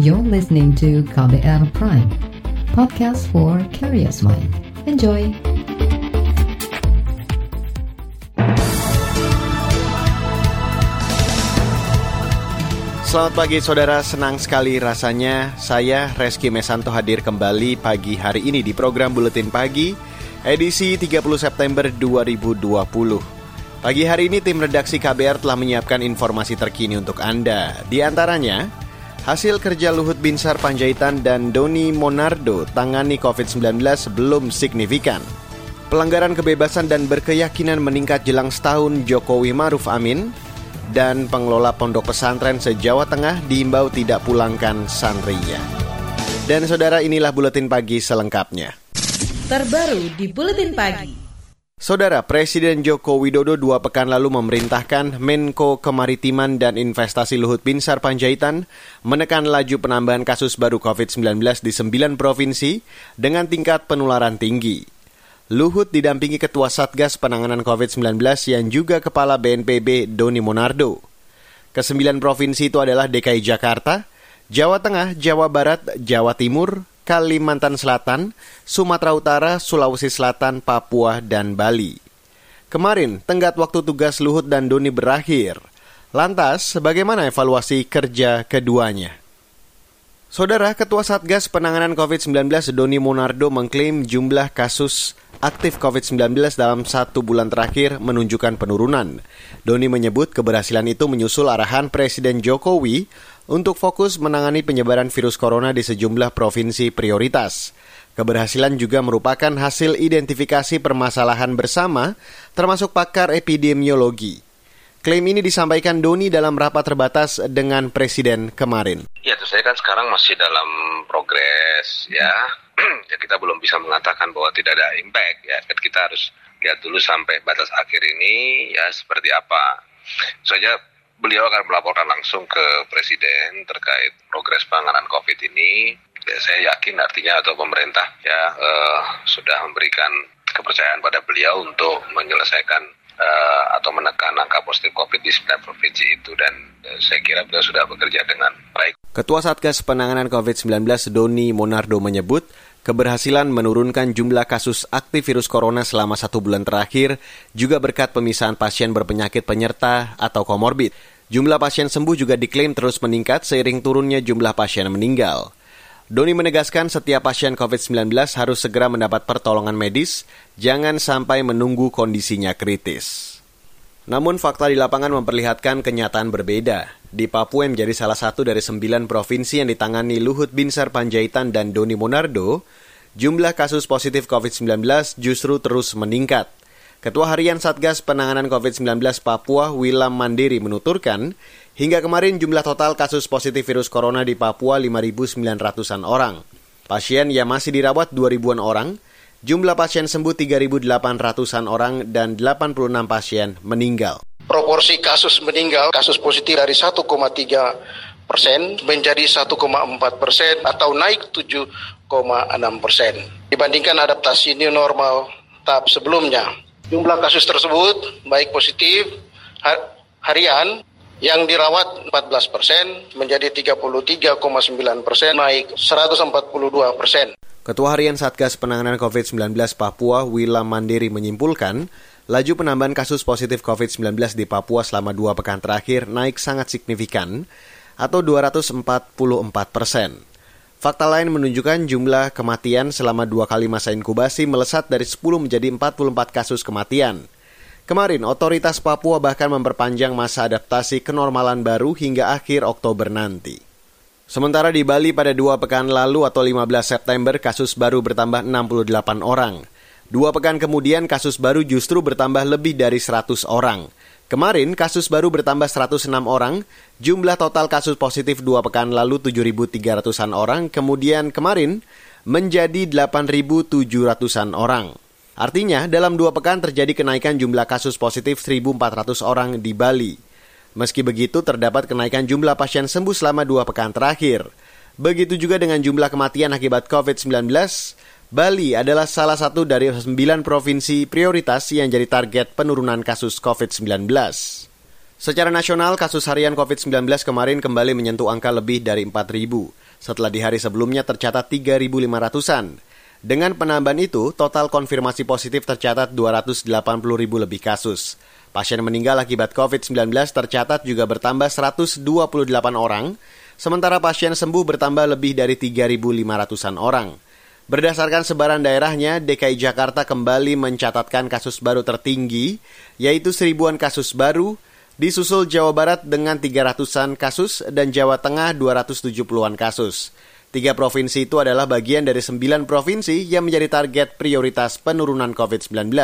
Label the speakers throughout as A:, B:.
A: You're listening to KBR Prime, podcast for curious mind. Enjoy!
B: Selamat pagi saudara, senang sekali rasanya saya Reski Mesanto hadir kembali pagi hari ini di program Buletin Pagi edisi 30 September 2020. Pagi hari ini tim redaksi KBR telah menyiapkan informasi terkini untuk Anda. Di antaranya, hasil kerja Luhut Binsar Panjaitan dan Doni Monardo tangani COVID-19 belum signifikan. Pelanggaran kebebasan dan berkeyakinan meningkat jelang setahun Jokowi Maruf Amin dan pengelola pondok pesantren se-Jawa Tengah diimbau tidak pulangkan santrinya. Dan saudara inilah buletin pagi selengkapnya.
C: Terbaru di buletin pagi.
B: Saudara Presiden Joko Widodo dua pekan lalu memerintahkan Menko Kemaritiman dan Investasi Luhut Binsar Panjaitan menekan laju penambahan kasus baru COVID-19 di sembilan provinsi dengan tingkat penularan tinggi. Luhut didampingi Ketua Satgas Penanganan COVID-19 yang juga Kepala BNPB Doni Monardo. Kesembilan provinsi itu adalah DKI Jakarta, Jawa Tengah, Jawa Barat, Jawa Timur, Kalimantan Selatan, Sumatera Utara, Sulawesi Selatan, Papua, dan Bali. Kemarin, tenggat waktu tugas Luhut dan Doni berakhir. Lantas, bagaimana evaluasi kerja keduanya? Saudara Ketua Satgas Penanganan COVID-19 Doni Monardo mengklaim jumlah kasus aktif COVID-19 dalam satu bulan terakhir menunjukkan penurunan. Doni menyebut keberhasilan itu menyusul arahan Presiden Jokowi untuk fokus menangani penyebaran virus corona di sejumlah provinsi prioritas. Keberhasilan juga merupakan hasil identifikasi permasalahan bersama, termasuk pakar epidemiologi. Klaim ini disampaikan Doni dalam rapat terbatas dengan Presiden kemarin.
D: Ya, itu saya kan sekarang masih dalam progres ya. ya kita belum bisa mengatakan bahwa tidak ada impact ya. Kan kita harus lihat dulu sampai batas akhir ini ya seperti apa. Saja beliau akan melaporkan langsung ke Presiden terkait progres penanganan COVID ini. Ya, saya yakin artinya atau pemerintah ya uh, sudah memberikan kepercayaan pada beliau untuk menyelesaikan uh, atau menekan angka positif COVID di 9 provinsi itu dan uh, saya kira beliau sudah bekerja dengan baik.
B: Ketua Satgas Penanganan COVID-19 Doni Monardo menyebut keberhasilan menurunkan jumlah kasus aktif virus corona selama satu bulan terakhir juga berkat pemisahan pasien berpenyakit penyerta atau komorbid. Jumlah pasien sembuh juga diklaim terus meningkat seiring turunnya jumlah pasien meninggal. Doni menegaskan setiap pasien COVID-19 harus segera mendapat pertolongan medis, jangan sampai menunggu kondisinya kritis. Namun fakta di lapangan memperlihatkan kenyataan berbeda. Di Papua yang menjadi salah satu dari sembilan provinsi yang ditangani Luhut Binsar Panjaitan dan Doni Monardo, jumlah kasus positif COVID-19 justru terus meningkat. Ketua Harian Satgas Penanganan COVID-19 Papua, Wilam Mandiri, menuturkan, hingga kemarin jumlah total kasus positif virus corona di Papua 5.900-an orang. Pasien yang masih dirawat 2.000-an orang, jumlah pasien sembuh 3.800-an orang, dan 86 pasien meninggal.
E: Proporsi kasus meninggal, kasus positif dari 1,3 persen menjadi 1,4 persen atau naik 7,6 persen. Dibandingkan adaptasi new normal tahap sebelumnya, Jumlah kasus tersebut baik positif harian yang dirawat 14 persen menjadi 33,9 persen naik 142 persen.
B: Ketua Harian Satgas Penanganan COVID-19 Papua, Wilam Mandiri menyimpulkan, laju penambahan kasus positif COVID-19 di Papua selama dua pekan terakhir naik sangat signifikan, atau 244 persen. Fakta lain menunjukkan jumlah kematian selama dua kali masa inkubasi melesat dari 10 menjadi 44 kasus kematian. Kemarin, otoritas Papua bahkan memperpanjang masa adaptasi kenormalan baru hingga akhir Oktober nanti. Sementara di Bali pada dua pekan lalu atau 15 September kasus baru bertambah 68 orang. Dua pekan kemudian kasus baru justru bertambah lebih dari 100 orang. Kemarin kasus baru bertambah 106 orang, jumlah total kasus positif dua pekan lalu 7.300-an orang, kemudian kemarin menjadi 8.700-an orang. Artinya, dalam dua pekan terjadi kenaikan jumlah kasus positif 1.400 orang di Bali. Meski begitu, terdapat kenaikan jumlah pasien sembuh selama dua pekan terakhir. Begitu juga dengan jumlah kematian akibat COVID-19, Bali adalah salah satu dari sembilan provinsi prioritas yang jadi target penurunan kasus COVID-19. Secara nasional, kasus harian COVID-19 kemarin kembali menyentuh angka lebih dari 4.000. setelah di hari sebelumnya tercatat 3.500-an. Dengan penambahan itu, total konfirmasi positif tercatat 280 ribu lebih kasus. Pasien meninggal akibat COVID-19 tercatat juga bertambah 128 orang, sementara pasien sembuh bertambah lebih dari 3.500-an orang. Berdasarkan sebaran daerahnya, DKI Jakarta kembali mencatatkan kasus baru tertinggi, yaitu seribuan kasus baru, disusul Jawa Barat dengan 300-an kasus dan Jawa Tengah 270-an kasus. Tiga provinsi itu adalah bagian dari sembilan provinsi yang menjadi target prioritas penurunan COVID-19.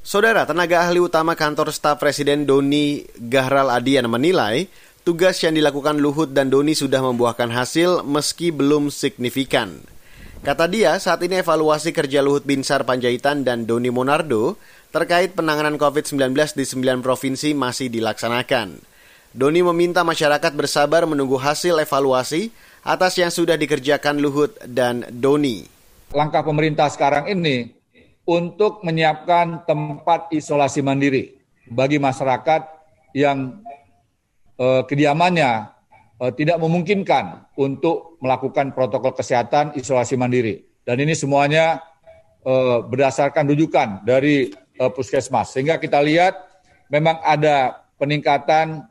B: Saudara, tenaga ahli utama kantor staf Presiden Doni Gahral Adian menilai tugas yang dilakukan Luhut dan Doni sudah membuahkan hasil meski belum signifikan. Kata dia, saat ini evaluasi kerja Luhut Binsar Panjaitan dan Doni Monardo terkait penanganan COVID-19 di sembilan provinsi masih dilaksanakan. Doni meminta masyarakat bersabar menunggu hasil evaluasi atas yang sudah dikerjakan Luhut dan Doni.
F: Langkah pemerintah sekarang ini untuk menyiapkan tempat isolasi mandiri bagi masyarakat yang eh, kediamannya tidak memungkinkan untuk melakukan protokol kesehatan isolasi mandiri. Dan ini semuanya eh, berdasarkan rujukan dari eh, puskesmas. Sehingga kita lihat memang ada peningkatan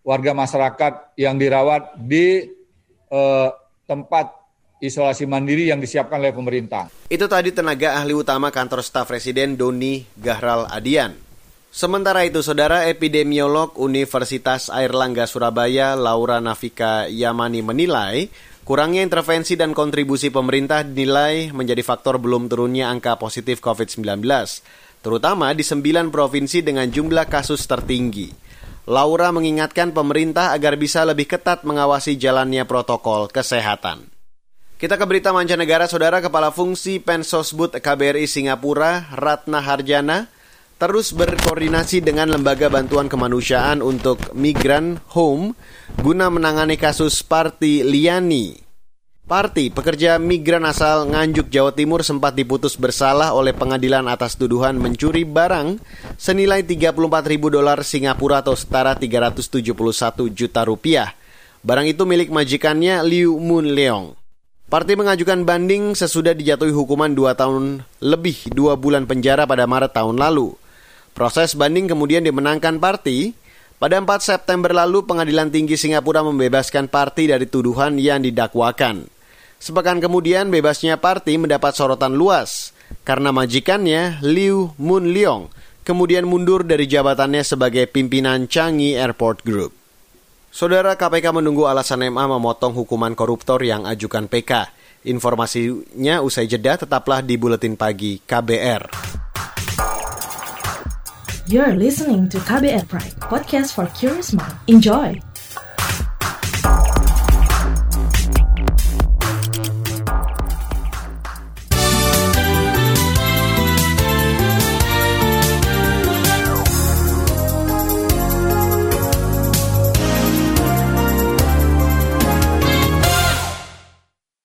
F: warga masyarakat yang dirawat di eh, tempat isolasi mandiri yang disiapkan oleh pemerintah.
B: Itu tadi tenaga ahli utama kantor staf presiden Doni Gahral Adian. Sementara itu, saudara epidemiolog Universitas Airlangga Surabaya, Laura Nafika Yamani menilai, kurangnya intervensi dan kontribusi pemerintah dinilai menjadi faktor belum turunnya angka positif COVID-19, terutama di sembilan provinsi dengan jumlah kasus tertinggi. Laura mengingatkan pemerintah agar bisa lebih ketat mengawasi jalannya protokol kesehatan. Kita ke berita mancanegara, Saudara Kepala Fungsi Pensosbud KBRI Singapura, Ratna Harjana, terus berkoordinasi dengan Lembaga Bantuan Kemanusiaan untuk Migran Home guna menangani kasus Parti Liani Parti, pekerja migran asal Nganjuk, Jawa Timur sempat diputus bersalah oleh pengadilan atas tuduhan mencuri barang senilai 34 ribu dolar Singapura atau setara 371 juta rupiah. Barang itu milik majikannya Liu Mun Leong. Parti mengajukan banding sesudah dijatuhi hukuman 2 tahun lebih 2 bulan penjara pada Maret tahun lalu. Proses banding kemudian dimenangkan Parti. Pada 4 September lalu, Pengadilan Tinggi Singapura membebaskan Parti dari tuduhan yang didakwakan. Sepekan kemudian bebasnya Parti mendapat sorotan luas karena majikannya Liu Mun Leong kemudian mundur dari jabatannya sebagai pimpinan Changi Airport Group. Saudara KPK menunggu alasan MA memotong hukuman koruptor yang ajukan PK. Informasinya usai jeda tetaplah di Buletin Pagi KBR.
C: You're listening to KBR Pride, podcast for curious mind. Enjoy!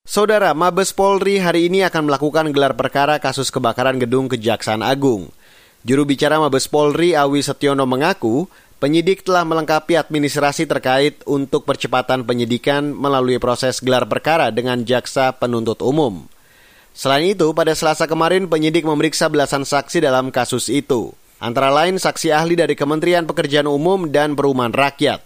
B: Saudara, Mabes Polri hari ini akan melakukan gelar perkara kasus kebakaran gedung Kejaksaan Agung. Juru bicara Mabes Polri Awi Setiono mengaku, penyidik telah melengkapi administrasi terkait untuk percepatan penyidikan melalui proses gelar perkara dengan jaksa penuntut umum. Selain itu, pada Selasa kemarin penyidik memeriksa belasan saksi dalam kasus itu, antara lain saksi ahli dari Kementerian Pekerjaan Umum dan Perumahan Rakyat.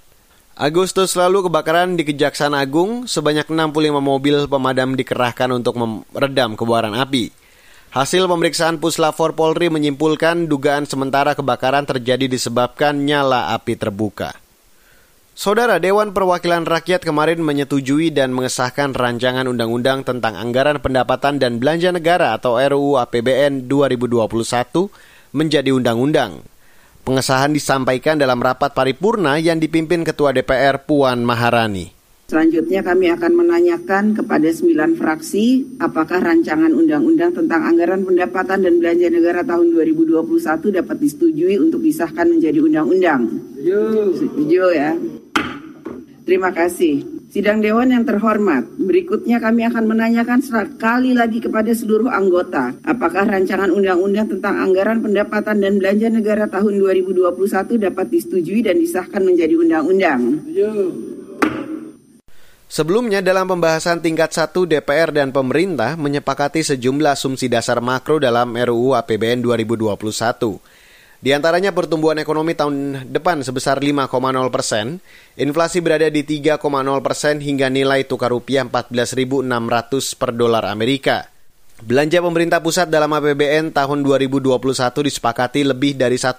B: Agustus lalu kebakaran di Kejaksaan Agung sebanyak 65 mobil pemadam dikerahkan untuk meredam kebaran api. Hasil pemeriksaan Puslapor Polri menyimpulkan dugaan sementara kebakaran terjadi disebabkan nyala api terbuka. Saudara Dewan Perwakilan Rakyat kemarin menyetujui dan mengesahkan rancangan undang-undang tentang anggaran pendapatan dan belanja negara atau RUU APBN 2021 menjadi undang-undang. Pengesahan disampaikan dalam rapat paripurna yang dipimpin Ketua DPR Puan Maharani.
G: Selanjutnya kami akan menanyakan kepada sembilan fraksi apakah rancangan undang-undang tentang anggaran pendapatan dan belanja negara tahun 2021 dapat disetujui untuk disahkan menjadi undang-undang. Setuju ya. Terima kasih. Sidang Dewan yang terhormat, berikutnya kami akan menanyakan sekali lagi kepada seluruh anggota, apakah rancangan undang-undang tentang anggaran pendapatan dan belanja negara tahun 2021 dapat disetujui dan disahkan menjadi undang-undang.
B: Sebelumnya dalam pembahasan tingkat 1 DPR dan pemerintah menyepakati sejumlah asumsi dasar makro dalam RUU APBN 2021. Di antaranya pertumbuhan ekonomi tahun depan sebesar 5,0 persen, inflasi berada di 3,0 persen hingga nilai tukar rupiah 14.600 per dolar Amerika. Belanja pemerintah pusat dalam APBN tahun 2021 disepakati lebih dari 1,9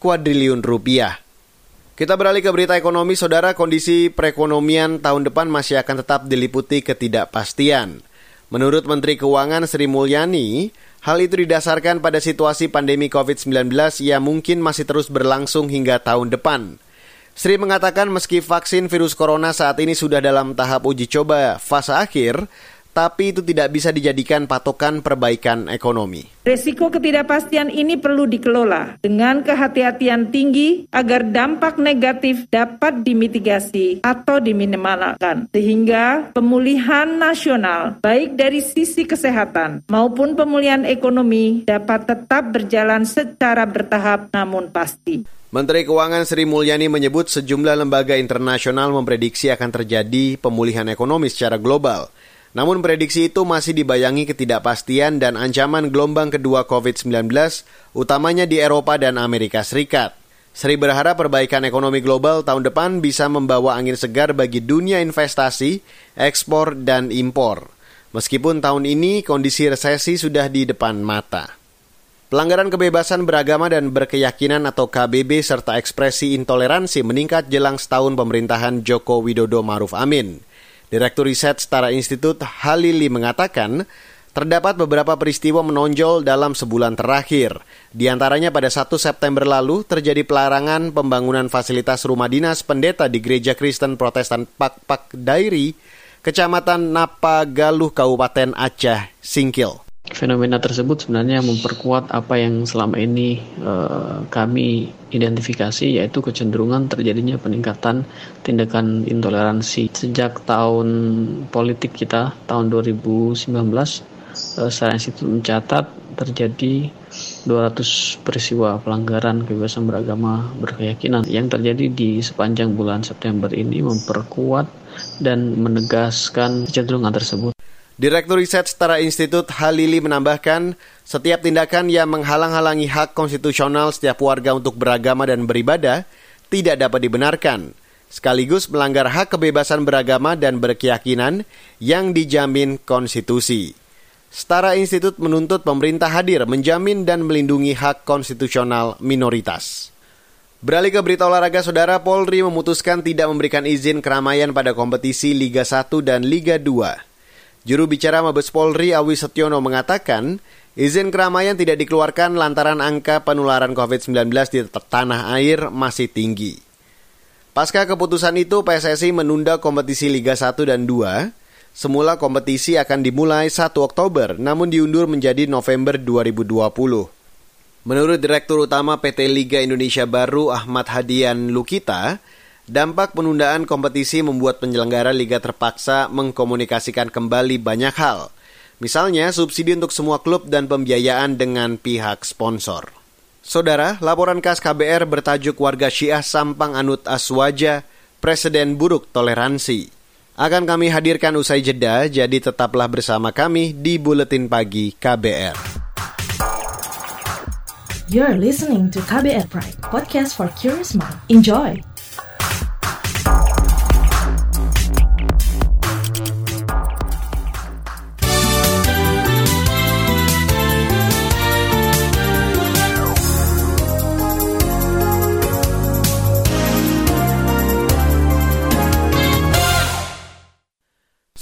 B: kuadriliun rupiah. Kita beralih ke berita ekonomi, saudara. Kondisi perekonomian tahun depan masih akan tetap diliputi ketidakpastian. Menurut Menteri Keuangan Sri Mulyani, hal itu didasarkan pada situasi pandemi COVID-19 yang mungkin masih terus berlangsung hingga tahun depan. Sri mengatakan meski vaksin virus corona saat ini sudah dalam tahap uji coba fase akhir, tapi itu tidak bisa dijadikan patokan perbaikan ekonomi.
H: Resiko ketidakpastian ini perlu dikelola dengan kehati-hatian tinggi agar dampak negatif dapat dimitigasi atau diminimalkan, sehingga pemulihan nasional, baik dari sisi kesehatan maupun pemulihan ekonomi, dapat tetap berjalan secara bertahap namun pasti.
B: Menteri Keuangan Sri Mulyani menyebut sejumlah lembaga internasional memprediksi akan terjadi pemulihan ekonomi secara global. Namun prediksi itu masih dibayangi ketidakpastian dan ancaman gelombang kedua COVID-19, utamanya di Eropa dan Amerika Serikat. Sri berharap perbaikan ekonomi global tahun depan bisa membawa angin segar bagi dunia investasi, ekspor, dan impor. Meskipun tahun ini kondisi resesi sudah di depan mata. Pelanggaran kebebasan beragama dan berkeyakinan atau KBB serta ekspresi intoleransi meningkat jelang setahun pemerintahan Joko Widodo Maruf Amin. Direktur Riset Setara Institut Halili mengatakan, terdapat beberapa peristiwa menonjol dalam sebulan terakhir. Di antaranya pada 1 September lalu terjadi pelarangan pembangunan fasilitas rumah dinas pendeta di Gereja Kristen Protestan Pak Pak Dairi, Kecamatan Napagaluh, Kabupaten Aceh, Singkil.
I: Fenomena tersebut sebenarnya memperkuat apa yang selama ini uh, kami identifikasi yaitu kecenderungan terjadinya peningkatan tindakan intoleransi sejak tahun politik kita tahun 2019 uh, secara institut mencatat terjadi 200 peristiwa pelanggaran kebebasan beragama berkeyakinan yang terjadi di sepanjang bulan September ini memperkuat dan menegaskan kecenderungan tersebut.
B: Direktur Riset Setara Institut Halili menambahkan, setiap tindakan yang menghalang-halangi hak konstitusional setiap warga untuk beragama dan beribadah tidak dapat dibenarkan, sekaligus melanggar hak kebebasan beragama dan berkeyakinan yang dijamin konstitusi. Setara Institut menuntut pemerintah hadir menjamin dan melindungi hak konstitusional minoritas. Beralih ke berita olahraga, Saudara Polri memutuskan tidak memberikan izin keramaian pada kompetisi Liga 1 dan Liga 2. Juru bicara Mabes Polri Awi Setiono mengatakan, izin keramaian tidak dikeluarkan lantaran angka penularan COVID-19 di tanah air masih tinggi. Pasca keputusan itu, PSSI menunda kompetisi Liga 1 dan 2. Semula kompetisi akan dimulai 1 Oktober, namun diundur menjadi November 2020. Menurut Direktur Utama PT Liga Indonesia Baru Ahmad Hadian Lukita, Dampak penundaan kompetisi membuat penyelenggara liga terpaksa mengkomunikasikan kembali banyak hal. Misalnya subsidi untuk semua klub dan pembiayaan dengan pihak sponsor. Saudara, laporan khas KBR bertajuk Warga Syiah Sampang Anut Aswaja, Presiden Buruk Toleransi. Akan kami hadirkan usai jeda, jadi tetaplah bersama kami di Buletin Pagi KBR.
C: You're listening to KBR Pride, podcast for curious mind. Enjoy!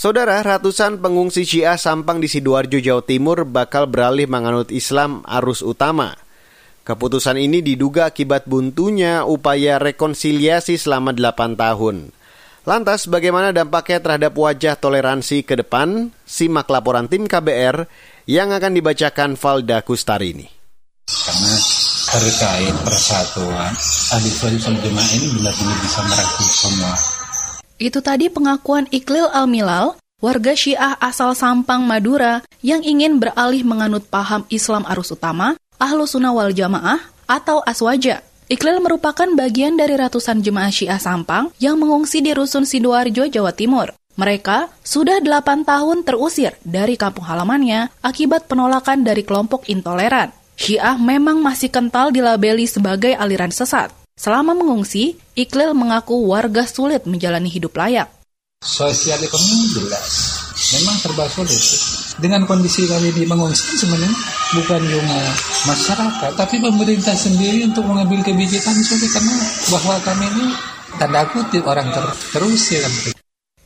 B: Saudara, ratusan pengungsi Syiah Sampang di Sidoarjo, Jawa Timur bakal beralih menganut Islam arus utama. Keputusan ini diduga akibat buntunya upaya rekonsiliasi selama 8 tahun. Lantas, bagaimana dampaknya terhadap wajah toleransi ke depan? Simak laporan tim KBR yang akan dibacakan Valda Kustarini.
J: Karena terkait persatuan, ahli jemaah ini benar-benar bisa merangkul semua
K: itu tadi pengakuan Iklil Al-Milal, warga Syiah asal Sampang, Madura, yang ingin beralih menganut paham Islam arus utama, Ahlu Sunnah wal Jamaah, atau Aswaja. Iklil merupakan bagian dari ratusan jemaah Syiah Sampang yang mengungsi di Rusun Sidoarjo, Jawa Timur. Mereka sudah 8 tahun terusir dari kampung halamannya akibat penolakan dari kelompok intoleran. Syiah memang masih kental dilabeli sebagai aliran sesat. Selama mengungsi, Iklil mengaku warga sulit menjalani hidup layak.
J: Sosial ekonomi jelas, memang serba sulit. Dengan kondisi kami di mengungsi sebenarnya bukan cuma masyarakat, tapi pemerintah sendiri untuk mengambil kebijakan sulit karena bahwa kami ini tanda kutip orang ter terusir.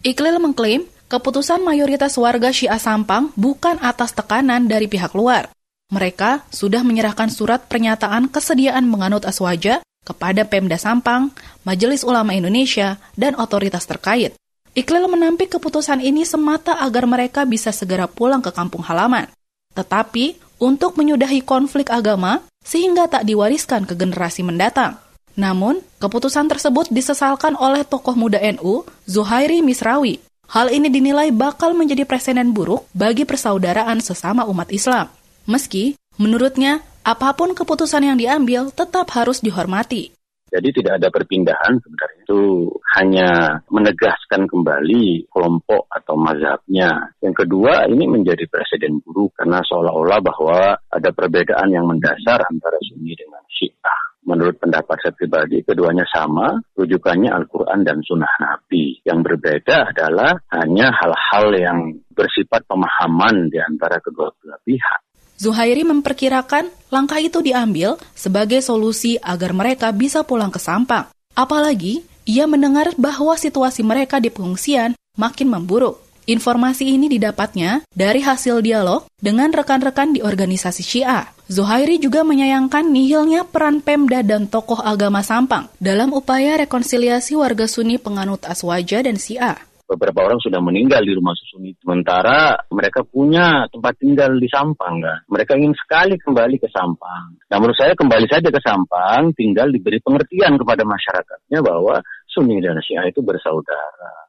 K: Iklil mengklaim keputusan mayoritas warga Syiah Sampang bukan atas tekanan dari pihak luar. Mereka sudah menyerahkan surat pernyataan kesediaan menganut aswaja kepada Pemda Sampang, Majelis Ulama Indonesia, dan otoritas terkait. Iklil menampik keputusan ini semata agar mereka bisa segera pulang ke kampung halaman. Tetapi, untuk menyudahi konflik agama, sehingga tak diwariskan ke generasi mendatang. Namun, keputusan tersebut disesalkan oleh tokoh muda NU, Zuhairi Misrawi. Hal ini dinilai bakal menjadi presiden buruk bagi persaudaraan sesama umat Islam. Meski, menurutnya, apa pun keputusan yang diambil tetap harus dihormati.
L: Jadi tidak ada perpindahan sebenarnya itu hanya menegaskan kembali kelompok atau mazhabnya. Yang kedua ini menjadi presiden buruk karena seolah-olah bahwa ada perbedaan yang mendasar antara Sunni dengan Syiah. Menurut pendapat saya pribadi, keduanya sama, rujukannya Al-Quran dan Sunnah Nabi. Yang berbeda adalah hanya hal-hal yang bersifat pemahaman di antara kedua belah pihak.
K: Zuhairi memperkirakan langkah itu diambil sebagai solusi agar mereka bisa pulang ke Sampang. Apalagi, ia mendengar bahwa situasi mereka di pengungsian makin memburuk. Informasi ini didapatnya dari hasil dialog dengan rekan-rekan di organisasi Syiah. Zuhairi juga menyayangkan nihilnya peran Pemda dan tokoh agama Sampang dalam upaya rekonsiliasi warga Sunni penganut Aswaja dan Syiah
L: beberapa orang sudah meninggal di rumah susun itu. Sementara mereka punya tempat tinggal di Sampang kan. Mereka ingin sekali kembali ke Sampang. Nah menurut saya kembali saja ke Sampang, tinggal diberi pengertian kepada masyarakatnya bahwa Sunni dan Syiah itu bersaudara.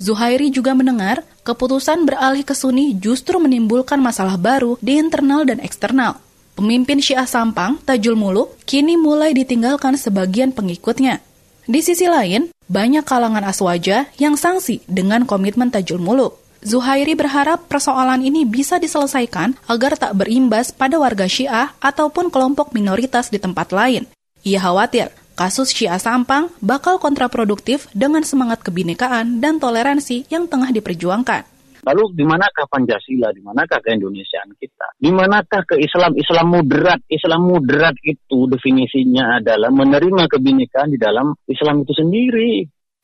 K: Zuhairi juga mendengar keputusan beralih ke Sunni justru menimbulkan masalah baru di internal dan eksternal. Pemimpin Syiah Sampang, Tajul Muluk, kini mulai ditinggalkan sebagian pengikutnya. Di sisi lain, banyak kalangan aswaja yang sanksi dengan komitmen Tajul Muluk. Zuhairi berharap persoalan ini bisa diselesaikan agar tak berimbas pada warga Syiah ataupun kelompok minoritas di tempat lain. Ia khawatir kasus Syiah Sampang bakal kontraproduktif dengan semangat kebinekaan dan toleransi yang tengah diperjuangkan.
L: Lalu di manakah Pancasila, di manakah keindonesiaan kita? Di manakah ke Islam Islam moderat? Islam moderat itu definisinya adalah menerima kebinekaan di dalam Islam itu sendiri.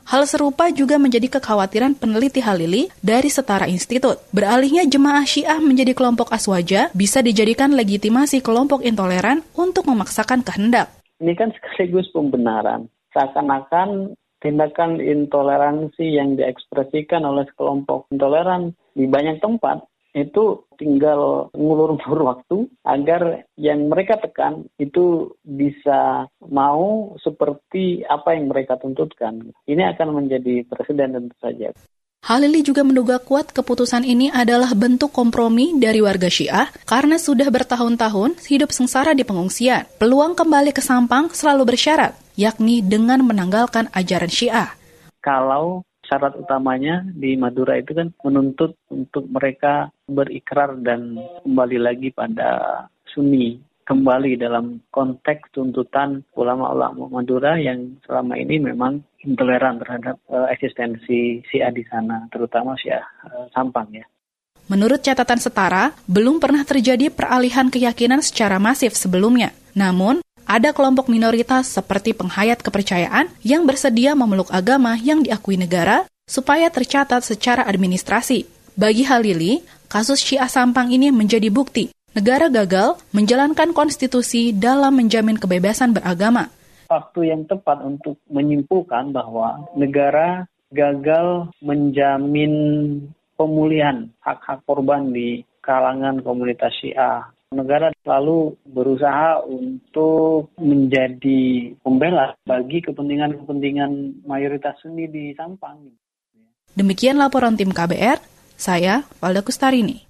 K: Hal serupa juga menjadi kekhawatiran peneliti Halili dari Setara Institut. Beralihnya jemaah Syiah menjadi kelompok aswaja bisa dijadikan legitimasi kelompok intoleran untuk memaksakan kehendak.
I: Ini kan sekaligus pembenaran. Seakan-akan tindakan intoleransi yang diekspresikan oleh kelompok intoleran di banyak tempat itu tinggal ngulur-ngulur waktu agar yang mereka tekan itu bisa mau seperti apa yang mereka tuntutkan. Ini akan menjadi presiden tentu saja.
K: Halili juga menduga kuat keputusan ini adalah bentuk kompromi dari warga Syiah karena sudah bertahun-tahun hidup sengsara di pengungsian. Peluang kembali ke Sampang selalu bersyarat yakni dengan menanggalkan ajaran Syiah.
I: Kalau syarat utamanya di Madura itu kan menuntut untuk mereka berikrar dan kembali lagi pada Sunni kembali dalam konteks tuntutan ulama-ulama Madura yang selama ini memang intoleran terhadap uh, eksistensi Syiah di sana, terutama Syiah uh, Sampang ya.
K: Menurut catatan setara, belum pernah terjadi peralihan keyakinan secara masif sebelumnya. Namun, ada kelompok minoritas seperti penghayat kepercayaan yang bersedia memeluk agama yang diakui negara supaya tercatat secara administrasi. Bagi Halili, kasus Syiah Sampang ini menjadi bukti negara gagal menjalankan konstitusi dalam menjamin kebebasan beragama.
I: Waktu yang tepat untuk menyimpulkan bahwa negara gagal menjamin pemulihan hak-hak korban di kalangan komunitas Syiah negara selalu berusaha untuk menjadi pembela bagi kepentingan-kepentingan mayoritas Sunni di Sampang.
K: Demikian laporan tim KBR, saya Valda Kustarini.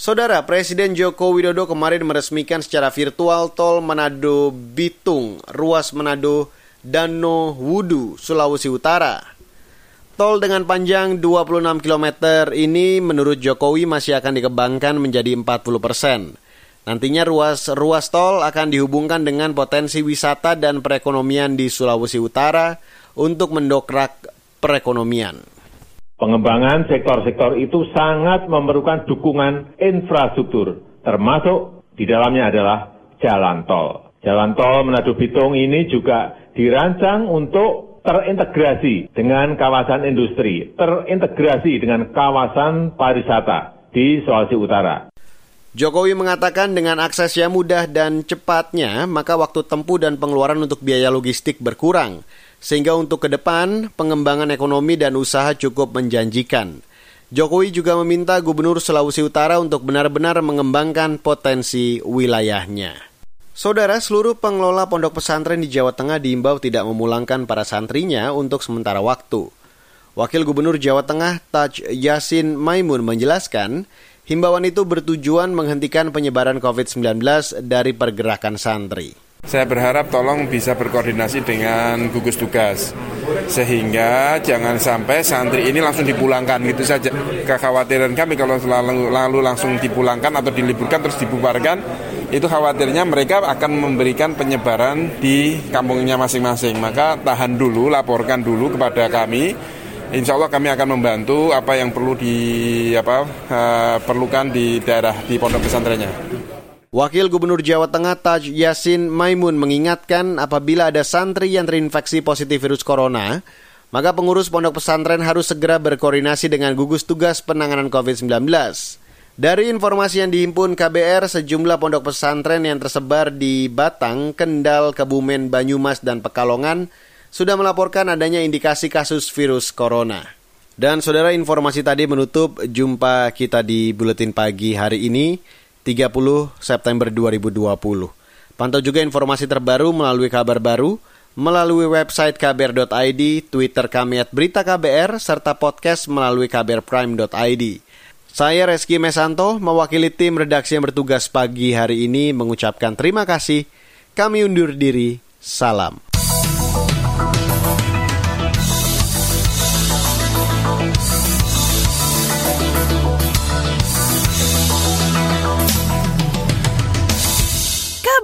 B: Saudara, Presiden Joko Widodo kemarin meresmikan secara virtual tol Manado Bitung, ruas Manado Dano Wudu, Sulawesi Utara. Tol dengan panjang 26 km ini menurut Jokowi masih akan dikembangkan menjadi 40 persen. Nantinya ruas-ruas tol akan dihubungkan dengan potensi wisata dan perekonomian di Sulawesi Utara untuk mendokrak perekonomian.
M: Pengembangan sektor-sektor itu sangat memerlukan dukungan infrastruktur, termasuk di dalamnya adalah jalan tol. Jalan tol Manado Bitung ini juga dirancang untuk terintegrasi dengan kawasan industri, terintegrasi dengan kawasan pariwisata di Sulawesi Utara.
B: Jokowi mengatakan dengan aksesnya mudah dan cepatnya, maka waktu tempuh dan pengeluaran untuk biaya logistik berkurang sehingga untuk ke depan pengembangan ekonomi dan usaha cukup menjanjikan. Jokowi juga meminta Gubernur Sulawesi Utara untuk benar-benar mengembangkan potensi wilayahnya. Saudara, seluruh pengelola pondok pesantren di Jawa Tengah diimbau tidak memulangkan para santrinya untuk sementara waktu. Wakil Gubernur Jawa Tengah Taj Yasin Maimun menjelaskan, himbauan itu bertujuan menghentikan penyebaran COVID-19 dari pergerakan santri.
N: Saya berharap tolong bisa berkoordinasi dengan gugus tugas sehingga jangan sampai santri ini langsung dipulangkan gitu saja. Kekhawatiran kami kalau lalu, lalu langsung dipulangkan atau diliburkan terus dibubarkan itu khawatirnya mereka akan memberikan penyebaran di kampungnya masing-masing. Maka tahan dulu, laporkan dulu kepada kami. Insya Allah kami akan membantu apa yang perlu di apa uh, perlukan di daerah di pondok pesantrennya.
B: Wakil Gubernur Jawa Tengah Taj Yasin Maimun mengingatkan apabila ada santri yang terinfeksi positif virus corona, maka pengurus pondok pesantren harus segera berkoordinasi dengan gugus tugas penanganan COVID-19. Dari informasi yang dihimpun KBR, sejumlah pondok pesantren yang tersebar di Batang, Kendal, Kebumen, Banyumas, dan Pekalongan sudah melaporkan adanya indikasi kasus virus corona. Dan saudara informasi tadi menutup jumpa kita di Buletin Pagi hari ini. 30 September 2020. Pantau juga informasi terbaru melalui kabar baru, melalui website kbr.id, Twitter kami at berita KBR, serta podcast melalui kbrprime.id. Saya Reski Mesanto, mewakili tim redaksi yang bertugas pagi hari ini mengucapkan terima kasih. Kami undur diri. Salam.